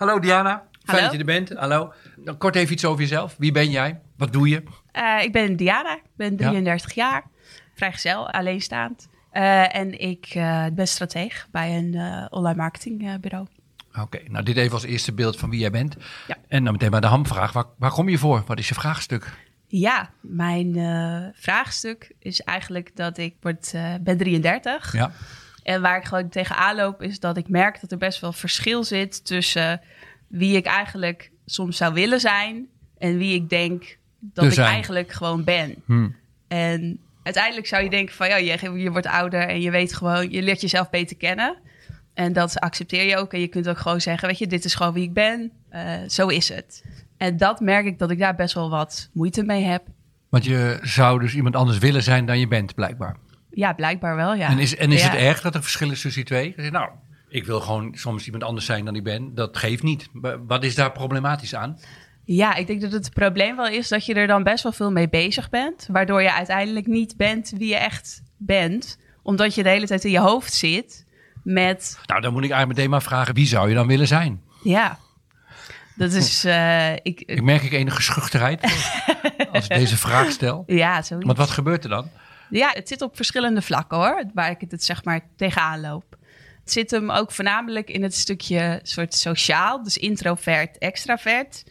Hallo Diana, fijn Hallo. dat je er bent. Hallo. Nou, Kort even iets over jezelf. Wie ben jij? Wat doe je? Eh, ik ben Diana, ik ben 33 jaar, vrijgezel, alleenstaand. Eh, en ik eh, ben strateeg bij een eh, online marketingbureau. Oké, nou dit even als eerste beeld van wie jij bent. Ja. En dan meteen maar de hamvraag. Waar, waar kom je voor? Wat is je vraagstuk? Ja, mijn eh, vraagstuk is eigenlijk dat ik word, eh, ben 33. Ja. En waar ik gewoon tegenaan loop is dat ik merk dat er best wel verschil zit tussen wie ik eigenlijk soms zou willen zijn en wie ik denk dat ik zijn. eigenlijk gewoon ben. Hm. En uiteindelijk zou je denken van ja, je, je wordt ouder en je weet gewoon, je leert jezelf beter kennen. En dat accepteer je ook. En je kunt ook gewoon zeggen, weet je, dit is gewoon wie ik ben. Eh, zo is het. En dat merk ik dat ik daar best wel wat moeite mee heb. Want je zou dus iemand anders willen zijn dan je bent, blijkbaar. Ja, blijkbaar wel, ja. En is, en is Ja. het erg dat er verschil is tussen die twee? Nou, ik wil gewoon soms iemand anders zijn dan ik ben. Dat geeft niet. Wa- Wat is daar problematisch aan? Ja, ik denk dat het probleem wel is dat je er dan best wel veel mee bezig bent. Waardoor je uiteindelijk niet bent wie je echt bent. Omdat je de hele tijd in je hoofd zit met Nou, dan moet ik eigenlijk meteen maar vragen. Wie zou je dan willen zijn? Ja, dat is. eh, ik, Ik merk ik enige schuchterheid als ik deze vraag stel. ja, zoiets. Want wat gebeurt er dan? Ja, het zit op verschillende vlakken hoor, waar ik het zeg maar tegenaan loop. Het zit hem ook voornamelijk in het stukje soort sociaal, dus introvert, extravert.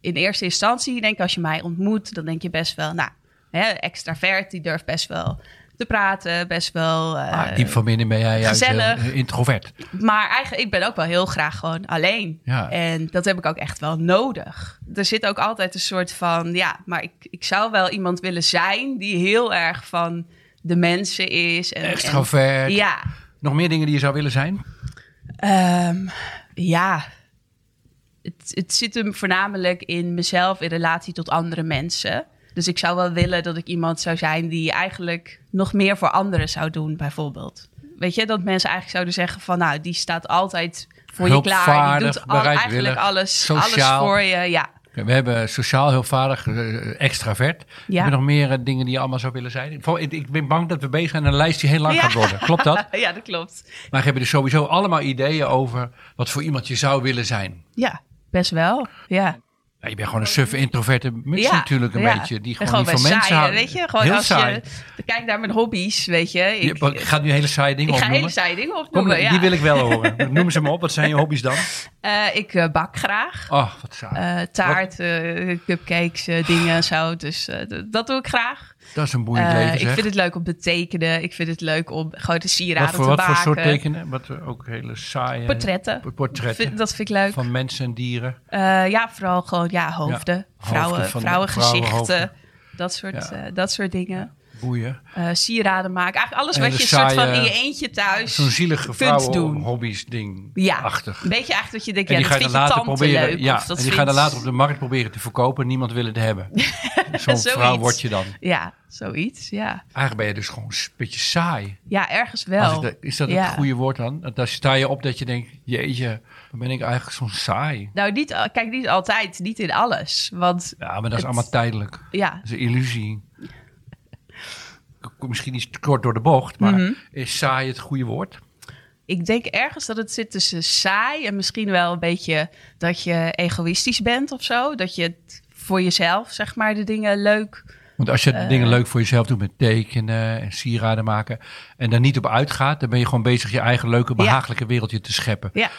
In eerste instantie denk ik als je mij ontmoet, dan denk je best wel, nou, hè, extravert, die durft best wel te praten, best wel. Ah, diep van binnen ben jij juist gezellig. heel, introvert. Maar eigenlijk, ik ben ook wel heel graag gewoon alleen. Ja. En dat heb ik ook echt wel nodig. Er zit ook altijd een soort van, ja, maar ik, ik zou wel iemand willen zijn die heel erg van de mensen is. En, Extravert. En, ja. Nog meer dingen die je zou willen zijn? Ehm, ja. Het, het zit hem voornamelijk in mezelf in relatie tot andere mensen. Dus ik zou wel willen dat ik iemand zou zijn die eigenlijk nog meer voor anderen zou doen, bijvoorbeeld. Weet je, dat mensen eigenlijk zouden zeggen van, nou, die staat altijd voor je klaar. Die doet al, eigenlijk alles, alles voor je. Ja, We hebben sociaal heel vaardig, eh, extravert. Ja. Heb je nog meer eh, dingen die je allemaal zou willen zijn? Ik, ik ben bang dat we bezig zijn en een lijst die heel lang Ja. gaat worden. Klopt dat? ja, dat klopt. Maar heb je dus sowieso allemaal ideeën over wat voor iemand je zou willen zijn? Ja, best wel. Ja. Ja, je bent gewoon een suffe introverte muts ja, natuurlijk een ja. beetje. Die gewoon niet van mensen houden. Weet je, gewoon heel als saai. je kijkt naar mijn hobby's, weet je. Ik, Je, gaat nu hele saaie dingen ik ga opnoemen. hele saaie dingen Kom, opnoemen. ja. Die wil ik wel horen. Noem ze maar op. Wat zijn je hobby's dan? Eh, ik eh, bak graag. Oh, wat saai. Eh, taart, cupcakes, dingen en zo. Dus dat doe ik graag. dat is een boeiend leven ik zeg. vind het leuk om te tekenen. Ik vind het leuk om de sieraden wat voor, te wat maken. voor soort tekenen? Wat ook hele saaie... Portretten. Portretten. Dat vind ik leuk. Van mensen en dieren. Ja, vooral gewoon ja, hoofden. Vrouwen, vrouwengezichten. vrouwenhoofden. dat, soort, eh, dat soort dingen. Boeien. Eh, sieraden maken. Eigenlijk alles wat je soort van in je eentje thuis Zo'n zielige doen. hobby's ding. Ja, Achtig. een beetje eigenlijk dat je denkt, En ja, dat ga je vind dan je tante proberen. leuk. ja, of dat en die ga je vindt- later op de markt proberen te verkopen. Niemand wil het hebben. Zo'n vrouw word je dan. Ja, zoiets, ja. Eigenlijk ben je dus gewoon een beetje saai. Ja, ergens wel. ik is dat Ja. het goede woord dan? Dat Dan sta je op dat je denkt, jeetje, dan ben ik eigenlijk zo'n saai. Nou, niet, kijk, niet altijd, niet in alles. Want Ja, maar dat is Het- allemaal tijdelijk. ja, Dat is een illusie. Misschien iets kort door de bocht, maar Mhm. is saai het goede woord? ik denk ergens dat het zit tussen saai en misschien wel een beetje dat je egoïstisch bent of zo. Dat je het voor jezelf, zeg maar, de dingen leuk. Want als je Eh. dingen leuk voor jezelf doet met tekenen en sieraden maken en daar niet op uitgaat, dan ben je gewoon bezig je eigen leuke, behagelijke wereldje te scheppen. Ja,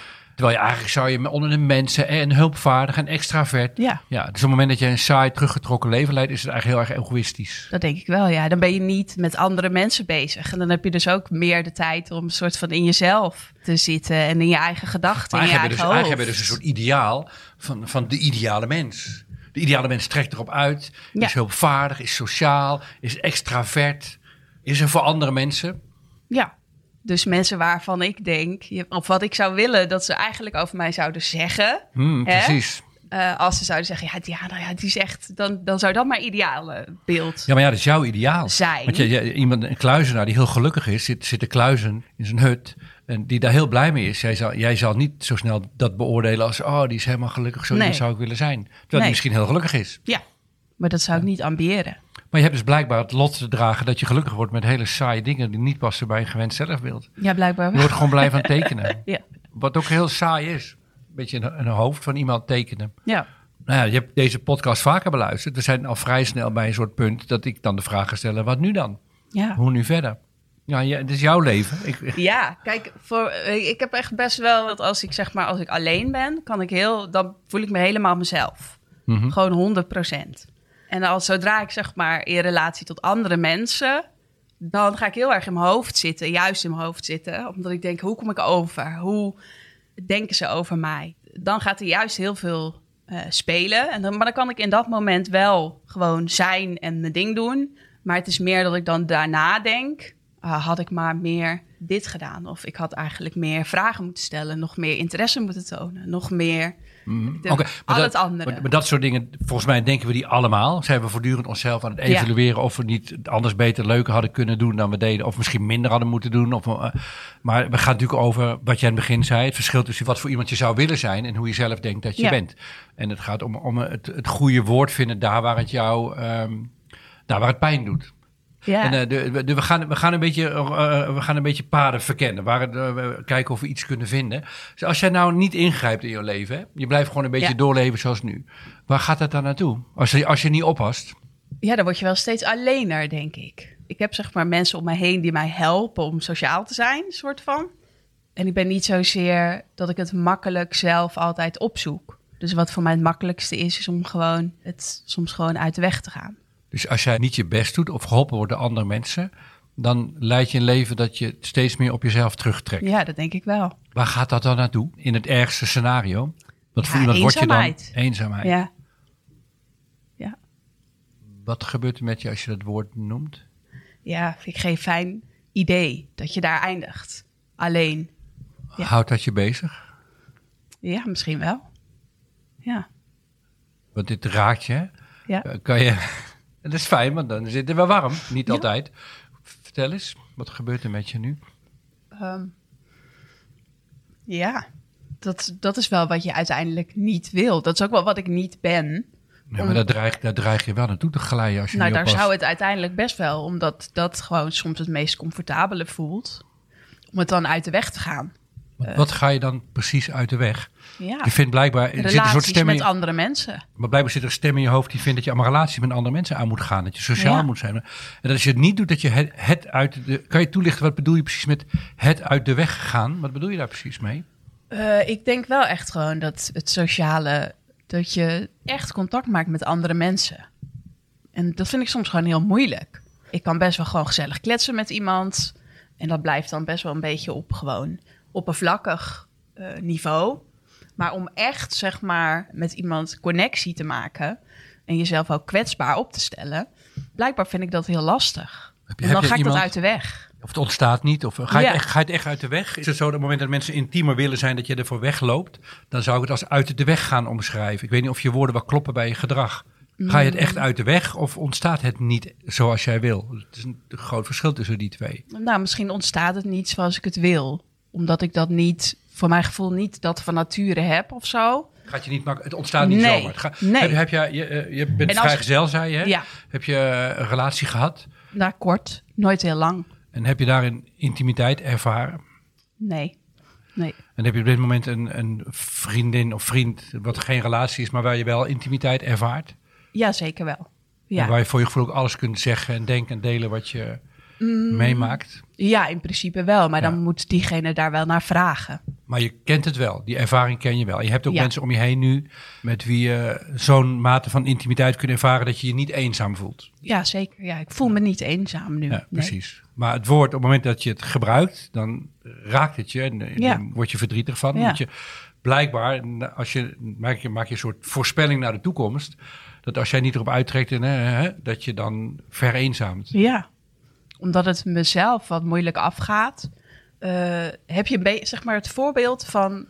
Terwijl je eigenlijk zou je onder de mensen en hulpvaardig en extravert. ja, Ja, dus op het moment dat je een saai, teruggetrokken leven leidt, is het eigenlijk heel erg egoïstisch. dat denk ik wel. Ja, dan ben je niet met andere mensen bezig. En dan heb je dus ook meer de tijd om een soort van in jezelf te zitten en in je eigen gedachten, Maar in je eigenlijk eigen hebben, we hoofd. dus, eigenlijk hebben we dus een soort ideaal van, van de ideale mens. De ideale mens trekt erop uit, Ja. is hulpvaardig, is sociaal, is extravert, is er voor andere mensen. Ja, Dus mensen waarvan ik denk, of wat ik zou willen dat ze eigenlijk over mij zouden zeggen. Hmm, precies. eh, als ze zouden zeggen, ja, Diana, ja, die is echt, dan, dan zou dat mijn ideale beeld Ja, maar ja, dat is jouw ideaal. zijn. Want je, je- iemand, een kluizenaar die heel gelukkig is, zit, zit te kluizen in zijn hut. En die daar heel blij mee is. Jij zal, jij zal niet zo snel dat beoordelen als, oh, die is helemaal gelukkig. Zo Nee. zou ik willen zijn. Terwijl Nee. die misschien heel gelukkig is. Ja, maar dat zou ik niet ambiëren. Maar je hebt dus blijkbaar het lot te dragen dat je gelukkig wordt met hele saaie dingen die niet passen bij een gewend zelfbeeld. Ja, blijkbaar Je wordt gewoon blij van tekenen. Ja. Wat ook heel saai is. Een beetje een, een hoofd van iemand tekenen. Ja. Nou ja, je hebt deze podcast vaker beluisterd. We zijn al vrij snel bij een soort punt dat ik dan de vraag ga stellen: wat nu dan? Ja. Hoe nu verder? Ja, ja, het is jouw leven. Ik, Ja, kijk, voor, ik heb echt best wel dat als ik zeg maar als ik alleen ben, kan ik heel, dan voel ik me helemaal mezelf. Mhm. Gewoon 100 En als zodra ik zeg maar in relatie tot andere mensen, dan ga ik heel erg in mijn hoofd zitten, juist in mijn hoofd zitten, omdat ik denk, hoe kom ik over? Hoe denken ze over mij? Dan gaat er juist heel veel eh, spelen. En dan, maar dan kan ik in dat moment wel gewoon zijn en mijn ding doen. Maar het is meer dat ik dan daarna denk, ah, had ik maar meer dit gedaan? Of ik had eigenlijk meer vragen moeten stellen, nog meer interesse moeten tonen, nog meer. De- Oké, al dat, het andere. Maar, maar dat soort dingen, volgens mij denken we die allemaal. Zijn we voortdurend onszelf aan het Ja. evalueren of we niet anders beter leuker hadden kunnen doen dan we deden. Of misschien minder hadden moeten doen. Of, eh, maar we gaan natuurlijk over wat jij in het begin zei. Het verschil tussen wat voor iemand je zou willen zijn en hoe je zelf denkt dat je Ja. bent. En het gaat om, om het, het goede woord vinden daar waar het jou, ehm, daar waar het pijn doet. Ja. En, eh, de, de- we, gaan, we, gaan een beetje, eh, eh, we gaan een beetje paden verkennen. Waar, we kijken of we iets kunnen vinden. Dus als jij nou niet ingrijpt in je leven, hè, je blijft gewoon een beetje Ja. doorleven zoals nu. Waar gaat dat dan naartoe? Als je, als je niet oppast. Ja, dan word je wel steeds allener, denk ik. Ik heb zeg maar mensen om me heen die mij helpen om sociaal te zijn, soort van. En ik ben niet zozeer dat ik het makkelijk zelf altijd opzoek. Dus wat voor mij het makkelijkste is, is om gewoon het soms gewoon uit de weg te gaan. Dus als jij niet je best doet of geholpen wordt door andere mensen, dan leid je een leven dat je steeds meer op jezelf terugtrekt. Ja, dat denk ik wel. Waar gaat dat dan naartoe? In het ergste scenario? Wat Ja, iemand word je dan? eenzaamheid. Eenzaamheid. Ja. Wat gebeurt er met je als je dat woord noemt? ja, vind ik geen fijn idee dat je daar eindigt. Alleen. Ja. Houdt dat je bezig? Ja, misschien wel. Ja. Want dit raakt je. hè? Ja. Eh, Kan je. Dat is fijn, want dan zit het wel warm. Niet Ja. altijd. Vertel eens, wat gebeurt er met je nu? Ehm, ja, dat, dat is wel wat je uiteindelijk niet wil. Dat is ook wel wat ik niet ben. Om- maar daar dreig, daar dreig je wel naartoe te glijden als je nou, daar oppast. zou het uiteindelijk best wel, omdat dat gewoon soms het meest comfortabele voelt, om het dan uit de weg te gaan. Wat ga je dan precies uit de weg? Ja, Je vindt blijkbaar, er zit een soort relaties stem in, met andere mensen. maar blijkbaar zit er een stem in je hoofd die vindt dat je allemaal relaties met andere mensen aan moet gaan. Dat je sociaal Ja. moet zijn. En dat als je het niet doet, dat je het, het uit de... Kan je toelichten, wat bedoel je precies met het uit de weg gaan? Wat bedoel je daar precies mee? Eh, ik denk wel echt gewoon dat het sociale, dat je echt contact maakt met andere mensen. En dat vind ik soms gewoon heel moeilijk. Ik kan best wel gewoon gezellig kletsen met iemand. En dat blijft dan best wel een beetje op gewoon oppervlakkig eh, niveau. Maar om echt, zeg maar, met iemand connectie te maken en jezelf ook kwetsbaar op te stellen, blijkbaar vind ik dat heel lastig. Heb je- En dan heb je ga ik dat uit de weg. Of het ontstaat niet? Of ga je, Ja. het echt, ga je het echt uit de weg? Is het zo dat op het moment dat mensen intiemer willen zijn, dat je ervoor wegloopt? Dan zou ik het als uit de weg gaan omschrijven. Ik weet niet of je woorden wel kloppen bij je gedrag. Ga je het echt uit de weg of ontstaat het niet zoals jij wil? Het is een groot verschil tussen die twee. Nou, misschien ontstaat het niet zoals ik het wil. Omdat ik dat niet, voor mijn gevoel, niet dat van nature heb of zo. Gaat je niet het ontstaat niet Nee, zomaar. Nee. Heb, heb je, je, eh, je bent En vrijgezel, zei je. hè? Ja. Heb je eh, een relatie gehad? Nou, kort, nooit heel lang. En heb je daarin intimiteit ervaren? Nee. Nee. En heb je op dit moment een, een vriendin of vriend, wat geen relatie is, maar waar je wel intimiteit ervaart? Ja, zeker wel. En Ja. waar je voor je gevoel ook alles kunt zeggen en denken en delen wat je meemaakt. ja, in principe wel. Maar Ja. dan moet diegene daar wel naar vragen. Maar je kent het wel, die ervaring ken je wel. Je hebt ook Ja. mensen om je heen nu met wie je zo'n mate van intimiteit kunt ervaren dat je je niet eenzaam voelt. Ja, zeker. Ja, ik voel me niet eenzaam nu. Ja, Nee. precies. Maar het woord, op het moment dat je het gebruikt, dan raakt het je en Ja. dan word je verdrietig van. Ja. Want je, blijkbaar, als je, maak, je, maak je een soort voorspelling naar de toekomst, dat als jij niet erop uittrekt, en, hè, dat je dan vereenzaamt. Ja, omdat het mezelf wat moeilijk afgaat. eh, heb je zeg maar, het voorbeeld van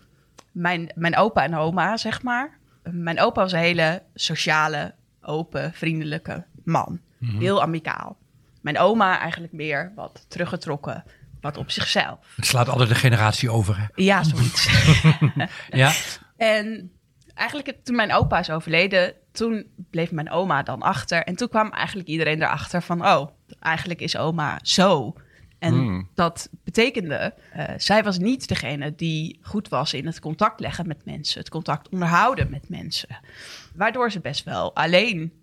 mijn, mijn opa en oma, zeg maar. Mijn opa was een hele sociale, open, vriendelijke man. Heel amicaal. Mijn oma eigenlijk meer wat teruggetrokken, wat op zichzelf. Het slaat altijd de generatie over. Hè? Ja, zoiets. Ja, En eigenlijk toen mijn opa is overleden, toen bleef mijn oma dan achter. En toen kwam eigenlijk iedereen erachter van, oh, eigenlijk is oma zo. En Hmm. dat betekende, eh, zij was niet degene die goed was in het contact leggen met mensen, het contact onderhouden met mensen. Waardoor ze best wel alleen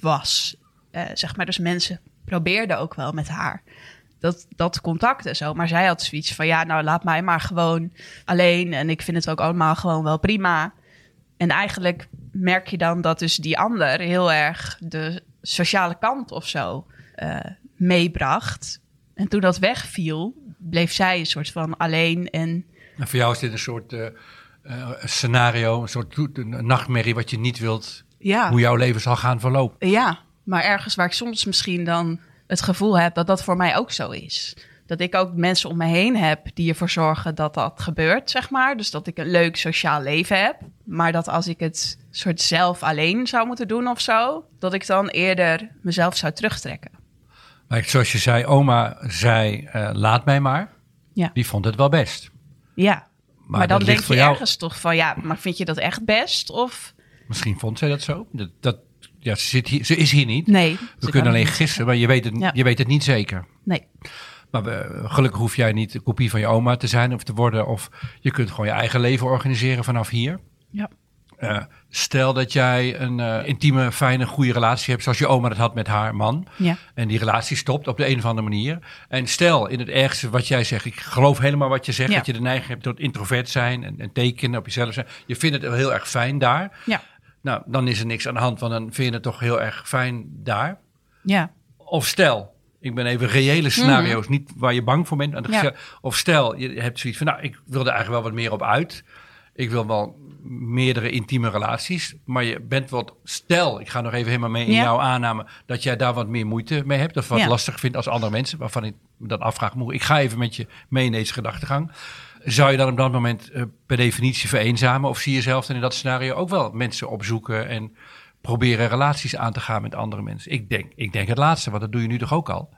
was. Eh, zeg maar, dus mensen probeerden ook wel met haar dat, dat contact en zo. Maar zij had zoiets van, ja, nou laat mij maar gewoon alleen. En ik vind het ook allemaal gewoon wel prima. En eigenlijk merk je dan dat dus die ander heel erg de sociale kant of zo eh, meebracht. En toen dat wegviel, bleef zij een soort van alleen en en voor jou is dit een soort eh, eh, scenario, een soort een nachtmerrie wat je niet wilt, ja, hoe jouw leven zal gaan verlopen. ja. Maar ergens waar ik soms misschien dan het gevoel heb dat dat voor mij ook zo is. Dat ik ook mensen om me heen heb die ervoor zorgen dat dat gebeurt, zeg maar. Dus dat ik een leuk sociaal leven heb. Maar dat als ik het soort zelf alleen zou moeten doen of zo, dat ik dan eerder mezelf zou terugtrekken. Maar zoals je zei, oma zei, eh, laat mij maar. Ja. Die vond het wel best. Ja. Maar, dan denk je jou- ergens toch van, ja, maar vind je dat echt best? Of Misschien vond zij dat zo. Dat, dat, ja, ze, zit hier, ze is hier niet. nee? We kunnen alleen niet gissen, maar je weet het, Ja. je weet het niet zeker. Nee. Maar we- gelukkig hoef jij niet een kopie van je oma te zijn of te worden. Of je kunt gewoon je eigen leven organiseren vanaf hier. Ja. Eh, stel dat jij een eh, intieme, fijne, goede relatie hebt, zoals je oma dat had met haar man. Ja. En die relatie stopt op de een of andere manier. En stel in het ergste wat jij zegt, ik geloof helemaal wat je zegt, Ja. dat je de neiging hebt tot introvert zijn en, en tekenen op jezelf zijn. Je vindt het heel erg fijn daar. Ja. Nou, dan is er niks aan de hand, want dan vind je het toch heel erg fijn daar. Ja. Of stel, ik ben even reële scenario's, niet waar je bang voor bent. Ja. Of stel, je hebt zoiets van, nou, ik wil er eigenlijk wel wat meer op uit. Ik wil wel meerdere intieme relaties. Maar je bent wat, stel, ik ga nog even helemaal mee in Ja. jouw aanname, dat jij daar wat meer moeite mee hebt. Of wat Ja. lastig vindt als andere mensen, waarvan ik me dat afvraag. Ik ga even met je mee in deze gedachtegang. Zou je dan op dat moment eh, per definitie vereenzamen? Of zie je zelf dan in dat scenario ook wel mensen opzoeken en proberen relaties aan te gaan met andere mensen? Ik denk, ik denk het laatste, want dat doe je nu toch ook al?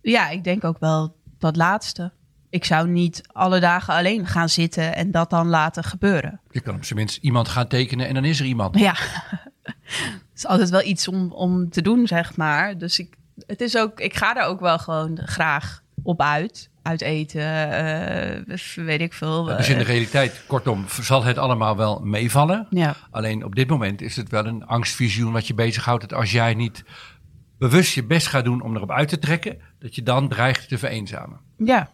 Ja, ik denk ook wel dat laatste. Ik zou niet alle dagen alleen gaan zitten en dat dan laten gebeuren. Je kan op zijn minst iemand gaan tekenen en dan is er iemand. Ja, het is altijd wel iets om, om te doen, zeg maar. Dus ik, het is ook, ik ga er ook wel gewoon graag op uit. Uit eten, eh, weet ik veel. Dus in de eh, realiteit, kortom, zal het allemaal wel meevallen. ja, Alleen op dit moment is het wel een angstvisioen wat je bezighoudt. Dat als jij niet bewust je best gaat doen om erop uit te trekken, dat je dan dreigt te vereenzamen. ja.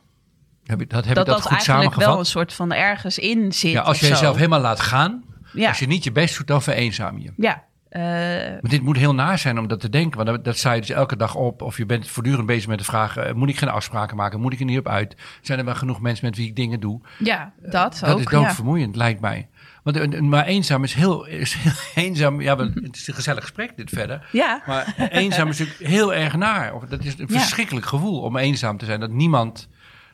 Heb ik dat, heb dat ik dat, dat goed eigenlijk wel een soort van ergens in zit. Ja, als je jezelf helemaal laat gaan, Ja, als je niet je best doet, dan vereenzaam je. ja. Maar dit moet heel naar zijn om dat te denken. Want dat, dat sta je dus elke dag op. Of je bent voortdurend bezig met de vraag: eh, moet ik geen afspraken maken? Moet ik er niet op uit? Zijn er wel genoeg mensen met wie ik dingen doe? ja, dat, Dat ook. is ja. doodvermoeiend, lijkt mij. Want maar eenzaam is heel, is heel eenzaam. Ja, het is een gezellig gesprek dit verder. Ja, Maar eenzaam is natuurlijk heel erg naar. Of dat is een Ja. verschrikkelijk gevoel om eenzaam te zijn. Dat niemand,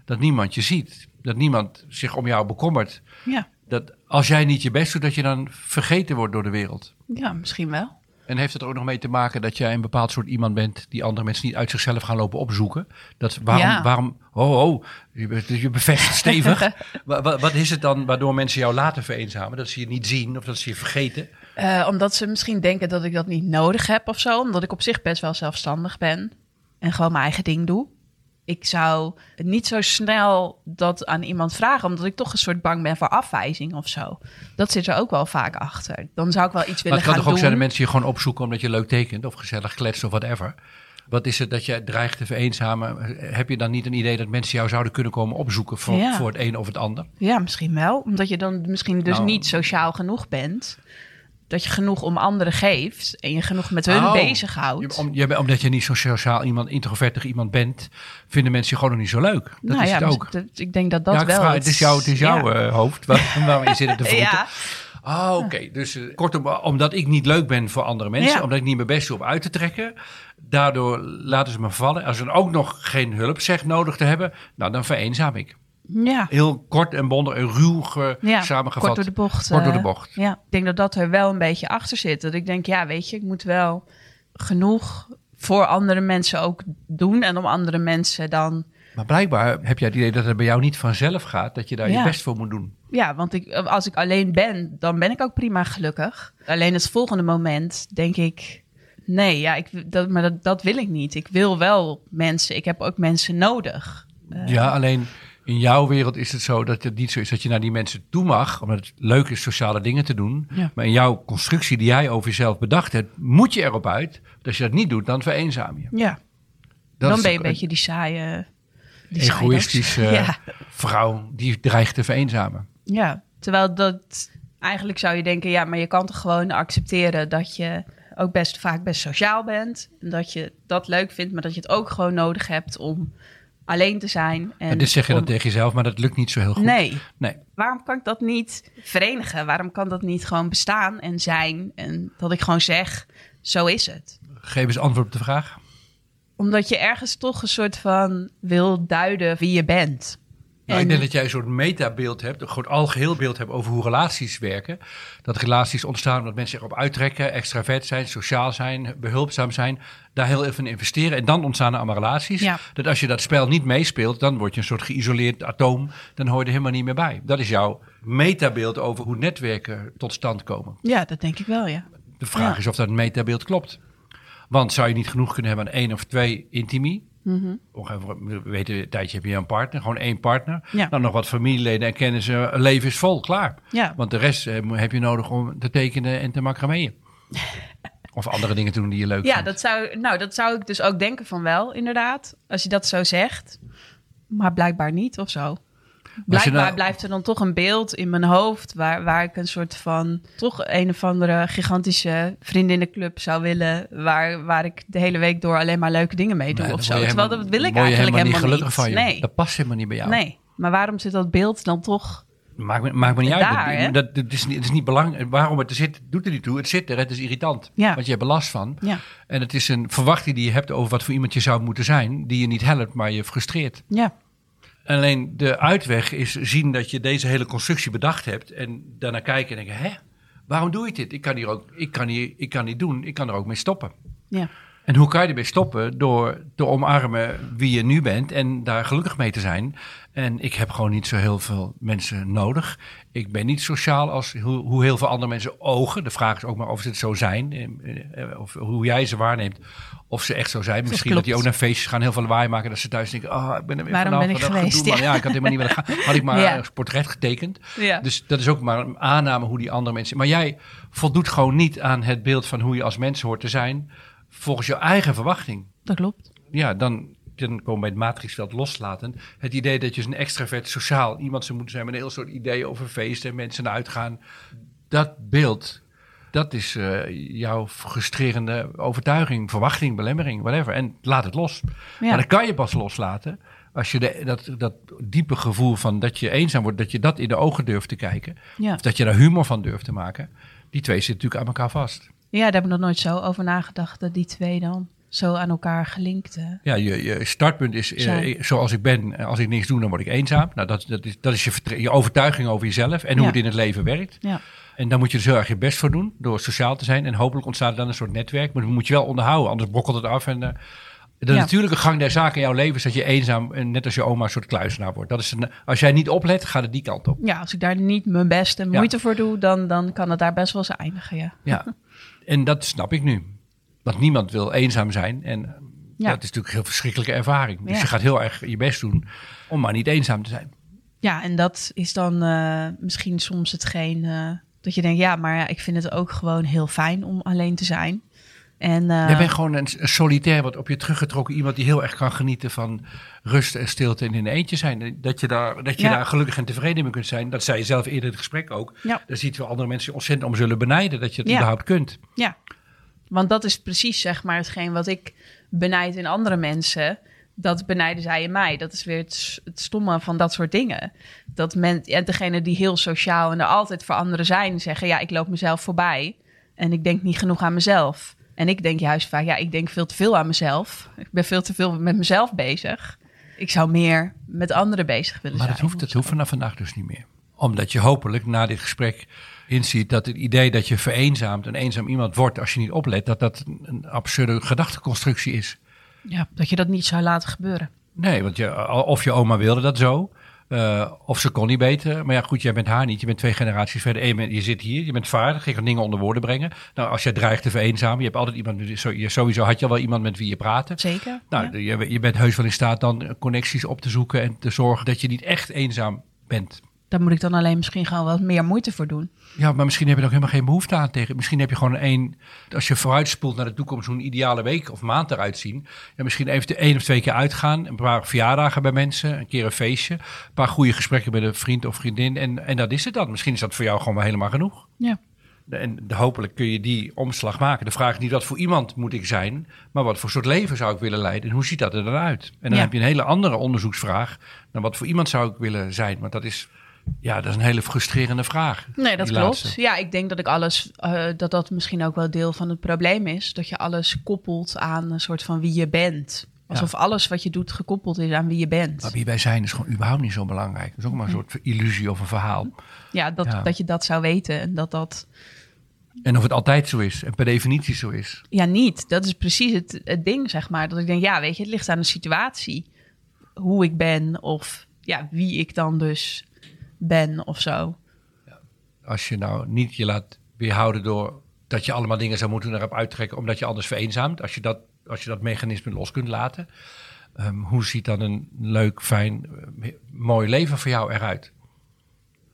dat niemand je ziet. Dat niemand zich om jou bekommert. ja. Dat als jij niet je best doet, dat je dan vergeten wordt door de wereld. ja, misschien wel. En heeft het er ook nog mee te maken dat jij een bepaald soort iemand bent die andere mensen niet uit zichzelf gaan lopen opzoeken? Dat, waarom, Ja. waarom, oh, oh, je, bevestigt stevig. Wa- wa- wat is het dan waardoor mensen jou laten vereenzamen? Dat ze je niet zien of dat ze je vergeten? Eh, omdat ze misschien denken dat ik dat niet nodig heb of zo. Omdat ik op zich best wel zelfstandig ben. En gewoon mijn eigen ding doe. Ik zou niet zo snel dat aan iemand vragen. Omdat ik toch een soort bang ben voor afwijzing of zo. Dat zit er ook wel vaak achter. Dan zou ik wel iets Maar willen het kan gaan toch ook doen. zijn dat mensen je gewoon opzoeken omdat je leuk tekent of gezellig kletst of whatever. Wat is het dat je dreigt te vereenzamen? Heb je dan niet een idee dat mensen jou zouden kunnen komen opzoeken voor, Ja. voor het een of het ander? Ja, misschien wel. Omdat je dan misschien dus Nou. niet sociaal genoeg bent. Dat je genoeg om anderen geeft en je genoeg met hun Oh. bezighoudt. Je- om, je- omdat je niet zo sociaal iemand, introvertig iemand bent, vinden mensen je gewoon nog niet zo leuk. Dat nou is ja, het ook. dat- ik denk dat dat ja, wel. vraag- het is, jou, het is jouw ja. eh, hoofd waar, waar je zit te vroeten. Ja, Oh, oké. Dus eh, kortom, omdat ik niet leuk ben voor andere mensen, Ja. omdat ik niet mijn best doe om uit te trekken, daardoor laten ze me vallen. Als ze dan ook nog geen hulp zeg nodig te hebben, nou dan vereenzaam ik. Ja. Heel kort en bondig en ruw ja. samengevat. Kort door de bocht. Kort door de eh, bocht. Ja, ik denk dat dat er wel een beetje achter zit. Dat ik denk, ja, weet je, ik moet wel genoeg voor andere mensen ook doen. En om andere mensen dan... Maar blijkbaar heb jij het idee dat het bij jou niet vanzelf gaat, dat je daar je best voor moet doen. Ja, want ik, als ik alleen ben, dan ben ik ook prima gelukkig. Alleen het volgende moment denk ik... Nee, ja, ik, dat, maar dat, dat wil ik niet. Ik wil wel mensen. Ik heb ook mensen nodig. Eh, Ja, alleen in jouw wereld is het zo dat het niet zo is dat je naar die mensen toe mag, omdat het leuk is sociale dingen te doen. Ja. Maar in jouw constructie die jij over jezelf bedacht hebt, moet je erop uit. dat Als je dat niet doet, dan vereenzaam je. ja. Dat dan ben je een beetje die saaie... Die egoïstische ja. vrouw die dreigt te vereenzamen. Ja, terwijl dat eigenlijk zou je denken, ja, maar je kan toch gewoon accepteren dat je ook best vaak best sociaal bent. En dat je dat leuk vindt, maar dat je het ook gewoon nodig hebt om alleen te zijn. En dit zeg je om- tegen jezelf, maar dat lukt niet zo heel goed. Nee. Nee. Waarom kan ik dat niet verenigen? Waarom kan dat niet gewoon bestaan en zijn? En dat ik gewoon zeg, zo is het. Geef eens antwoord op de vraag. Omdat je ergens toch een soort van wil duiden wie je bent. Nou, En- ik denk dat jij een soort metabeeld hebt, een groot algeheel beeld hebt over hoe relaties werken. Dat relaties ontstaan omdat mensen zich op uittrekken, extravert zijn, sociaal zijn, behulpzaam zijn. Daar heel even in investeren en dan ontstaan er allemaal relaties. Ja. Dat als je dat spel niet meespeelt, dan word je een soort geïsoleerd atoom. Dan hoor je er helemaal niet meer bij. Dat is jouw metabeeld over hoe netwerken tot stand komen. Ja, dat denk ik wel, ja. De vraag Ja. is of dat metabeeld klopt. Want zou je niet genoeg kunnen hebben aan één of twee intimie? Mhm. Ongeveer, we weten, een tijdje heb je een partner, gewoon één partner. Ja. Dan nog wat familieleden en kennissen. Leven is vol, klaar. Ja. Want de rest eh, heb je nodig om te tekenen en te macrameën. of andere dingen te doen die je leuk Ja, vindt. dat zou, nou, dat zou ik dus ook denken van wel, inderdaad. Als je dat zo zegt. Maar blijkbaar niet of zo. Blijkbaar nou- blijft er dan toch een beeld in mijn hoofd... Waar, waar ik een soort van... toch een of andere gigantische vriendinnenclub zou willen... Waar, waar ik de hele week door alleen maar leuke dingen mee doe Nee, of zo. Terwijl helemaal- dat wil ik eigenlijk helemaal helemaal niet gelukkig niet. van je. Nee, Dat past helemaal niet bij jou. nee. Maar waarom zit dat beeld dan toch... Maakt me, maakt me niet uit. Daar, Dat- dat, dat is, niet- het is niet belangrijk. Waarom het er zit, doet er niet toe. Het zit er, het is irritant. Ja. Want je hebt er last van. Ja, En het is een verwachting die je hebt over wat voor iemand je zou moeten zijn. Die je niet helpt, maar je frustreert. ja, Alleen de uitweg is zien dat je deze hele constructie bedacht hebt. En daarna kijken en denken, hè, waarom doe ik dit? Ik kan hier ook, ik kan hier, ik kan niet doen, ik kan er ook mee stoppen. ja. En hoe kan je ermee stoppen? Door te omarmen wie je nu bent en daar gelukkig mee te zijn. En ik heb gewoon niet zo heel veel mensen nodig. Ik ben niet sociaal als hoe, hoe heel veel andere mensen ogen. De vraag is ook maar of ze het zo zijn. eh, eh, Of hoe jij ze waarneemt. Of ze echt zo zijn. Misschien dat die ook naar feestjes gaan, heel veel lawaai maken. Dat ze thuis denken, oh, ik ben er weer Waarom vanaf. ben ik geweest? gedoe. Ja, ik had helemaal niet willen gaan. Had ik maar Ja. een portret getekend. ja. Dus dat is ook maar een aanname hoe die andere mensen... Maar jij voldoet gewoon niet aan het beeld van hoe je als mens hoort te zijn... volgens jouw eigen verwachting. dat klopt. Ja, dan, dan komen we bij het matrixveld loslaten. Het idee dat je een extravert sociaal iemand zou moeten zijn... met een heel soort ideeën over feesten en mensen naar uitgaan. Dat beeld, dat is eh, jouw frustrerende overtuiging, verwachting, belemmering, whatever. En laat het los. Ja. Maar dat kan je pas loslaten... Als je de, dat, dat diepe gevoel van dat je eenzaam wordt, dat je dat in de ogen durft te kijken. Ja. Of dat je daar humor van durft te maken. Die twee zitten natuurlijk aan elkaar vast. Ja, daar heb ik nog nooit zo over nagedacht dat die twee dan zo aan elkaar gelinkt. Ja, je, je startpunt is Zijn. zoals ik ben. eh, Als ik niks doe, dan word ik eenzaam. Nou, dat, dat is, dat is je, je overtuiging over jezelf en hoe Ja. het in het leven werkt. Ja. En dan moet je dus heel erg je best voor doen door sociaal te zijn. En hopelijk ontstaat er dan een soort netwerk. Maar dat moet je wel onderhouden, anders brokkelt het af. En eh, de Ja. natuurlijke gang der zaken in jouw leven is dat je eenzaam, en net als je oma, een soort kluisenaar wordt. Dat is een, als jij niet oplet, gaat het die kant op. ja, als ik daar niet mijn best en Ja. moeite voor doe, dan, dan kan het daar best wel eens eindigen. Ja. Ja, en dat snap ik nu. Want niemand wil eenzaam zijn. En eh, Ja. dat is natuurlijk een heel verschrikkelijke ervaring. Dus Ja. je gaat heel erg je best doen om maar niet eenzaam te zijn. ja, en dat is dan eh, misschien soms hetgeen eh, dat je denkt, ja, maar ja, ik vind het ook gewoon heel fijn om alleen te zijn. En, uh, Jij bent gewoon een, een solitair, wat op je teruggetrokken iemand die heel erg kan genieten van rust en stilte en in een eentje zijn. Dat je, daar, dat je Ja. daar gelukkig en tevreden mee kunt zijn. Dat zei je zelf eerder in het gesprek ook. Ja. Daar ziet wel andere mensen ontzettend om zullen benijden dat je het Ja. überhaupt kunt. Ja, want dat is precies zeg maar hetgeen wat ik benijd in andere mensen. Dat benijden zij in mij. Dat is weer het, het stomme van dat soort dingen. Dat men, en degene die heel sociaal en er altijd voor anderen zijn, zeggen: Ja, ik loop mezelf voorbij. En ik denk niet genoeg aan mezelf. En ik denk juist vaak: Ja, ik denk veel te veel aan mezelf. Ik ben veel te veel met mezelf bezig. Ik zou meer met anderen bezig willen Maar zijn. dat hoeft, dat hoeft vanaf vandaag dus niet meer. Omdat je hopelijk na dit gesprek inziet dat het idee dat je vereenzaamt, een eenzaam iemand wordt als je niet oplet, dat dat een, een absurde gedachteconstructie is. Ja, dat je dat niet zou laten gebeuren. Nee, want je, of je oma wilde dat zo, eh, of ze kon niet beter. Maar ja, goed, jij bent haar niet. Je bent twee generaties verder. Je, zit hier, je bent vaardig, je kan dingen onder woorden brengen. Nou, als jij dreigt te vereenzamen, je hebt altijd iemand, sowieso had je al wel iemand met wie je praten. Zeker. Nou, ja. je, je bent heus wel in staat dan connecties op te zoeken en te zorgen dat je niet echt eenzaam bent. Daar moet ik dan alleen misschien gewoon wat meer moeite voor doen. Ja, maar misschien heb je er ook helemaal geen behoefte aan tegen. Misschien heb je gewoon een, als je vooruitspoelt naar de toekomst, hoe een ideale week of maand eruit zien. Ja, misschien even één of twee keer uitgaan, een paar verjaardagen bij mensen, een keer een feestje, een paar goede gesprekken met een vriend of vriendin. En, en dat is het dan. Misschien is dat voor jou gewoon wel helemaal genoeg. Ja. En hopelijk kun je die omslag maken. De vraag is niet wat voor iemand moet ik zijn, maar wat voor soort leven zou ik willen leiden en hoe ziet dat er dan uit? En dan Ja. heb je een hele andere onderzoeksvraag dan wat voor iemand zou ik willen zijn. Want dat is, ja, dat is een hele frustrerende vraag. Nee, dat klopt. laatste. Ja, ik denk dat ik alles, eh, dat dat misschien ook wel deel van het probleem is. Dat je alles koppelt aan een soort van wie je bent. Alsof alles wat je doet gekoppeld is aan wie je bent. Maar wie wij zijn is gewoon überhaupt niet zo belangrijk. Dat is ook maar een soort illusie of een verhaal. Ja, dat, Ja. dat je dat zou weten en dat dat... En of het altijd zo is en per definitie zo is. Ja, niet. Dat is precies het, het ding, zeg maar. Dat ik denk, ja, weet je, het ligt aan de situatie. Hoe ik ben of ja, wie ik dan dus ben of zo. Als je nou niet je laat weerhouden door dat je allemaal dingen zou moeten erop uittrekken omdat je anders vereenzaamt. Als je dat, als je dat mechanisme los kunt laten. ehm, hoe ziet dan een leuk, fijn, eh, mooi leven voor jou eruit?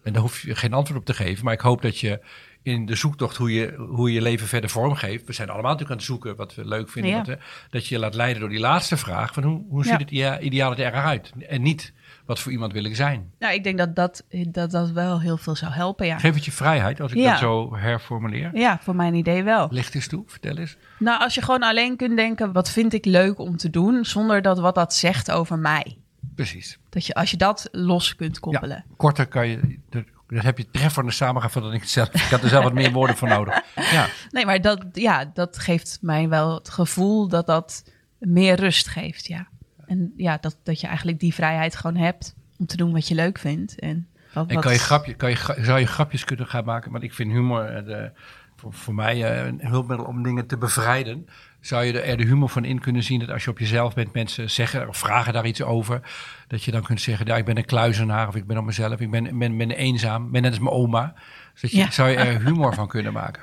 En daar hoef je geen antwoord op te geven. Maar ik hoop dat je in de zoektocht hoe je hoe je, leven verder vormgeeft. We zijn allemaal natuurlijk aan het zoeken wat we leuk vinden. Ja. wat we- dat je je laat leiden door die laatste vraag. Van hoe, hoe Ja. ziet het idea- ideale er eruit? En niet wat voor iemand wil ik zijn. Nou, ik denk dat dat, dat, dat wel heel veel zou helpen, ja. Geef het je vrijheid als ik Ja. dat zo herformuleer. Ja, voor mijn idee wel. Licht eens toe, vertel eens. Nou, als je gewoon alleen kunt denken, wat vind ik leuk om te doen, zonder dat wat dat zegt over mij. Precies. Dat je, als je dat los kunt koppelen. Ja, korter kan je, dat, dat heb je treffende samengevat dan ik het zelf. Ik had er zelf wat meer woorden voor nodig. Ja, Nee, maar dat, ja, dat geeft mij wel het gevoel dat dat meer rust geeft, ja. En ja, dat, dat je eigenlijk die vrijheid gewoon hebt om te doen wat je leuk vindt. En, wat, en kan je grapje, kan je, zou je grapjes kunnen gaan maken? Want ik vind humor eh, de, voor, voor mij eh, een hulpmiddel om dingen te bevrijden. Zou je er de humor van in kunnen zien dat als je op jezelf bent, mensen zeggen of vragen daar iets over. Dat je dan kunt zeggen, ja, ik ben een kluizenaar of ik ben op mezelf, ik ben, ben, ben eenzaam, ben net als mijn oma. Dus dat je, Ja. zou je er humor van kunnen maken?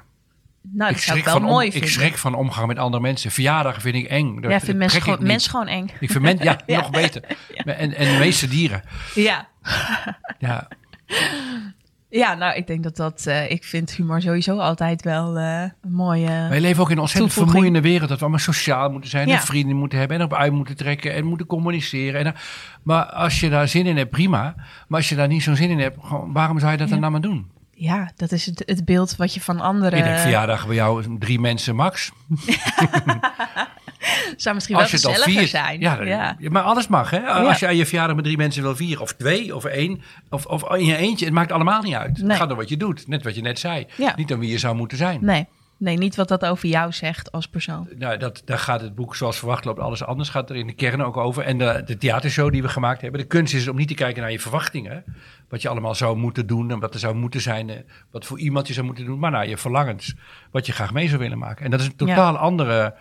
Nou, dat zou ik wel om- ik schrik van omgaan met andere mensen. Verjaardagen vind ik eng. Dat- ja, ik vind mensen gewoon, mensen gewoon eng. Ik vind men, ja, Ja. nog beter. En, en de meeste dieren. Ja. Ja, ja, nou, ik denk dat dat... eh, ik vind humor sowieso altijd wel eh, een mooie... wij leven ook in een ontzettend Toevoeging. vermoeiende wereld. Dat we allemaal sociaal moeten zijn. Ja. En vrienden moeten hebben. En op uit moeten trekken. En moeten communiceren. En, dan- maar als je daar zin in hebt, prima. Maar als je daar niet zo'n zin in hebt, gewoon, waarom zou je dat dan nou maar doen? Ja, dat is het, het beeld wat je van anderen... Ik denk verjaardag bij jou drie mensen max. zou misschien wel Als het al gezelliger viert. zijn. Ja, ja. Maar alles mag. Hè? Als je aan je verjaardag met drie mensen wil vieren. Of twee, of één. Of, of in je eentje. Het maakt allemaal niet uit. Het Nee. gaat om wat je doet. Net wat je net zei. Ja. Niet om wie je zou moeten zijn. Nee. Nee, niet wat dat over jou zegt als persoon. Nou, dat, daar gaat het boek zoals verwacht loopt alles anders. Gaat er in de kern ook over. En de, de theatershow die we gemaakt hebben. De kunst is om niet te kijken naar je verwachtingen. Wat je allemaal zou moeten doen. En wat er zou moeten zijn. eh, Wat voor iemand je zou moeten doen. Maar naar je verlangens. Wat je graag mee zou willen maken. En dat is een totaal andere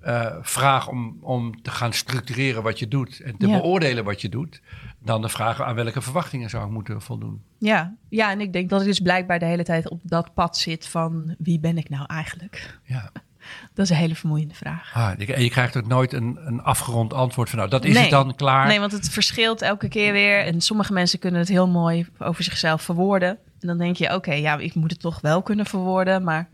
eh, vraag om, om te gaan structureren wat je doet. En te Ja. beoordelen wat je doet. Dan de vraag aan welke verwachtingen zou ik moeten voldoen. Ja. ja, en ik denk dat ik dus blijkbaar de hele tijd op dat pad zit van wie ben ik nou eigenlijk? Ja. Dat is een hele vermoeiende vraag. Ah, en je krijgt ook nooit een, een afgerond antwoord van nou, dat is Nee. het dan klaar. Nee, want het verschilt elke keer weer. En sommige mensen kunnen het heel mooi over zichzelf verwoorden. En dan denk je, oké, ja, ik moet het toch wel kunnen verwoorden. Maar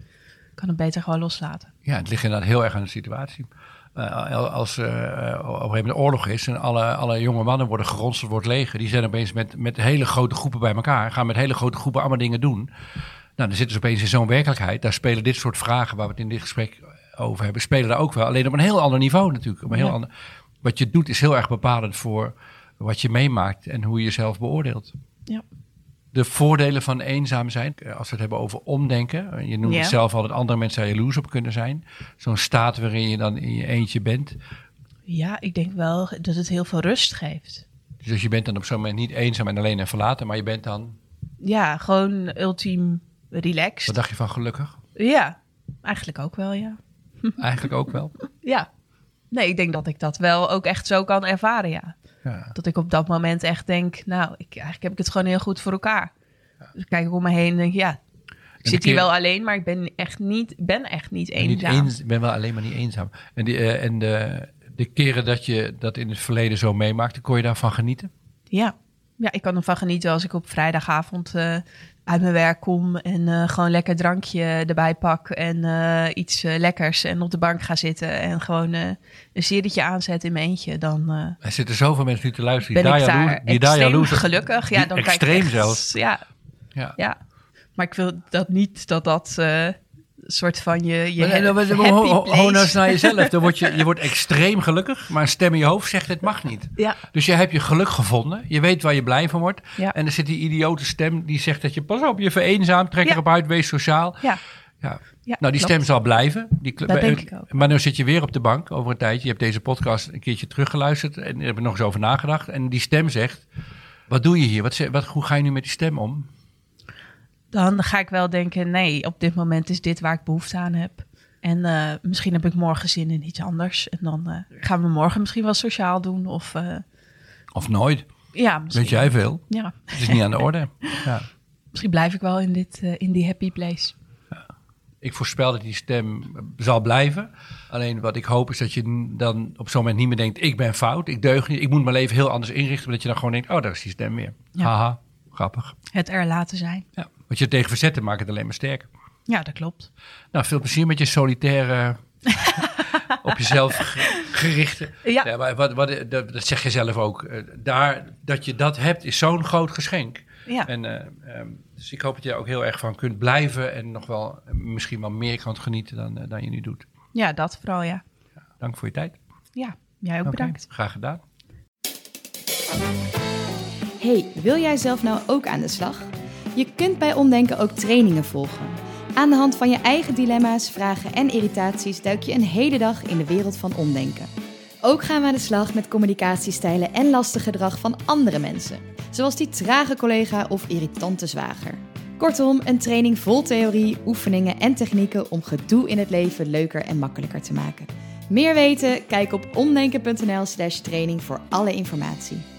kan het beter gewoon loslaten. Ja, het ligt inderdaad heel erg aan de situatie. Uh, als uh, op een gegeven moment oorlog is en alle, alle jonge mannen worden geronseld, wordt leger. Die zijn opeens met, met hele grote groepen bij elkaar. Gaan met hele grote groepen allemaal dingen doen. Nou, dan zitten ze opeens in zo'n werkelijkheid. Daar spelen dit soort vragen waar we het in dit gesprek over hebben, spelen daar ook wel. Alleen op een heel ander niveau natuurlijk. Op een heel ander, wat je doet is heel erg bepalend voor wat je meemaakt en hoe je jezelf beoordeelt. Ja. De voordelen van eenzaam zijn, als we het hebben over omdenken. Je noemt Ja. het zelf al dat andere mensen daar jaloers op kunnen zijn. Zo'n staat waarin je dan in je eentje bent. Ja, ik denk wel dat het heel veel rust geeft. Dus je bent dan op zo'n moment niet eenzaam en alleen en verlaten, maar je bent dan, Ja, gewoon ultiem relaxed. wat dacht je van gelukkig? Ja, eigenlijk ook wel, ja. Eigenlijk ook wel. Ja. Nee, ik denk dat ik dat wel ook echt zo kan ervaren, ja. Ja. Dat ik op dat moment echt denk, nou, ik, eigenlijk heb ik het gewoon heel goed voor elkaar. Dus ik kijk om me heen en denk, ja, ik zit hier wel alleen, maar ik ben echt niet, ben echt niet En niet eenzaam. eens, ik ben wel alleen maar niet eenzaam. En, die, eh, en de, de keren dat je dat in het verleden zo meemaakte, kon je daarvan genieten? Ja. ja, ik kan ervan genieten als ik op vrijdagavond eh, uit mijn werk kom en eh, gewoon lekker drankje erbij pak en eh, iets eh, lekkers en op de bank ga zitten en gewoon een serietje aanzet in mijn eentje. Dan Er zitten zoveel mensen nu te luisteren ben die ik daar jaloers, die daar extreem jaloers gelukkig. Ja, dan kijk ik extreem echt- zelfs. Ja, Ja. ja. Maar ik wil dat niet dat dat soort van je, je Maar, happy ho- naar jezelf. Dan word je, je wordt extreem gelukkig, maar een stem in je hoofd zegt het mag niet. Ja, Dus je hebt je geluk gevonden. Je weet waar je blij van wordt. Ja. En er zit die idiote stem die zegt dat je pas op, je vereenzaamt, trek erop uit, wees sociaal. ja, Ja. ja. Nou, die klopt. stem zal blijven. Die, Dat denk ik ook. Maar nu zit je weer op de bank over een tijdje. Je hebt deze podcast een keertje teruggeluisterd en er heb er nog eens over nagedacht. En die stem zegt, wat doe je hier? Wat, wat, hoe ga je nu met die stem om? Dan ga ik wel denken, nee, op dit moment is dit waar ik behoefte aan heb. En eh, misschien heb ik morgen zin in iets anders. En dan eh, gaan we morgen misschien wel sociaal doen. Of eh, Of nooit? ja, misschien. Weet jij veel? Ja, Het is niet aan de orde. Ja. misschien blijf ik wel in, dit, in die happy place. Ik voorspel dat die stem zal blijven. Alleen wat ik hoop is dat je dan op zo'n moment niet meer denkt... ik ben fout, ik deug niet, ik moet mijn leven heel anders inrichten. Maar dat je dan gewoon denkt, oh, daar is die stem weer. Ja. Haha, grappig. Het er laten zijn. Ja. Wat je er tegen verzetten maakt het alleen maar sterker. Ja, dat klopt. Nou, veel plezier met je solitaire, op jezelf ge- gerichte. Ja. maar wat, wat, dat, dat zeg je zelf ook. Eh, Daar, dat je dat hebt is zo'n groot geschenk. Ja, En, eh, ehm, dus ik hoop dat je er ook heel erg van kunt blijven en nog wel eh, misschien wel meer kan genieten dan, dan je nu doet. ja dat vooral, ja. Dank voor je tijd. Ja, jij ook bedankt. Graag gedaan. Hey, wil jij zelf nou ook aan de slag? Je kunt bij Omdenken ook trainingen volgen. Aan de hand van je eigen dilemma's, vragen en irritaties duik je een hele dag in de wereld van omdenken. Ook gaan we aan de slag met communicatiestijlen en lastig gedrag van andere mensen, zoals die trage collega of irritante zwager. Kortom, een training vol theorie, oefeningen en technieken om gedoe in het leven leuker en makkelijker te maken. Meer weten? Kijk op omdenken.nl/slash training voor alle informatie.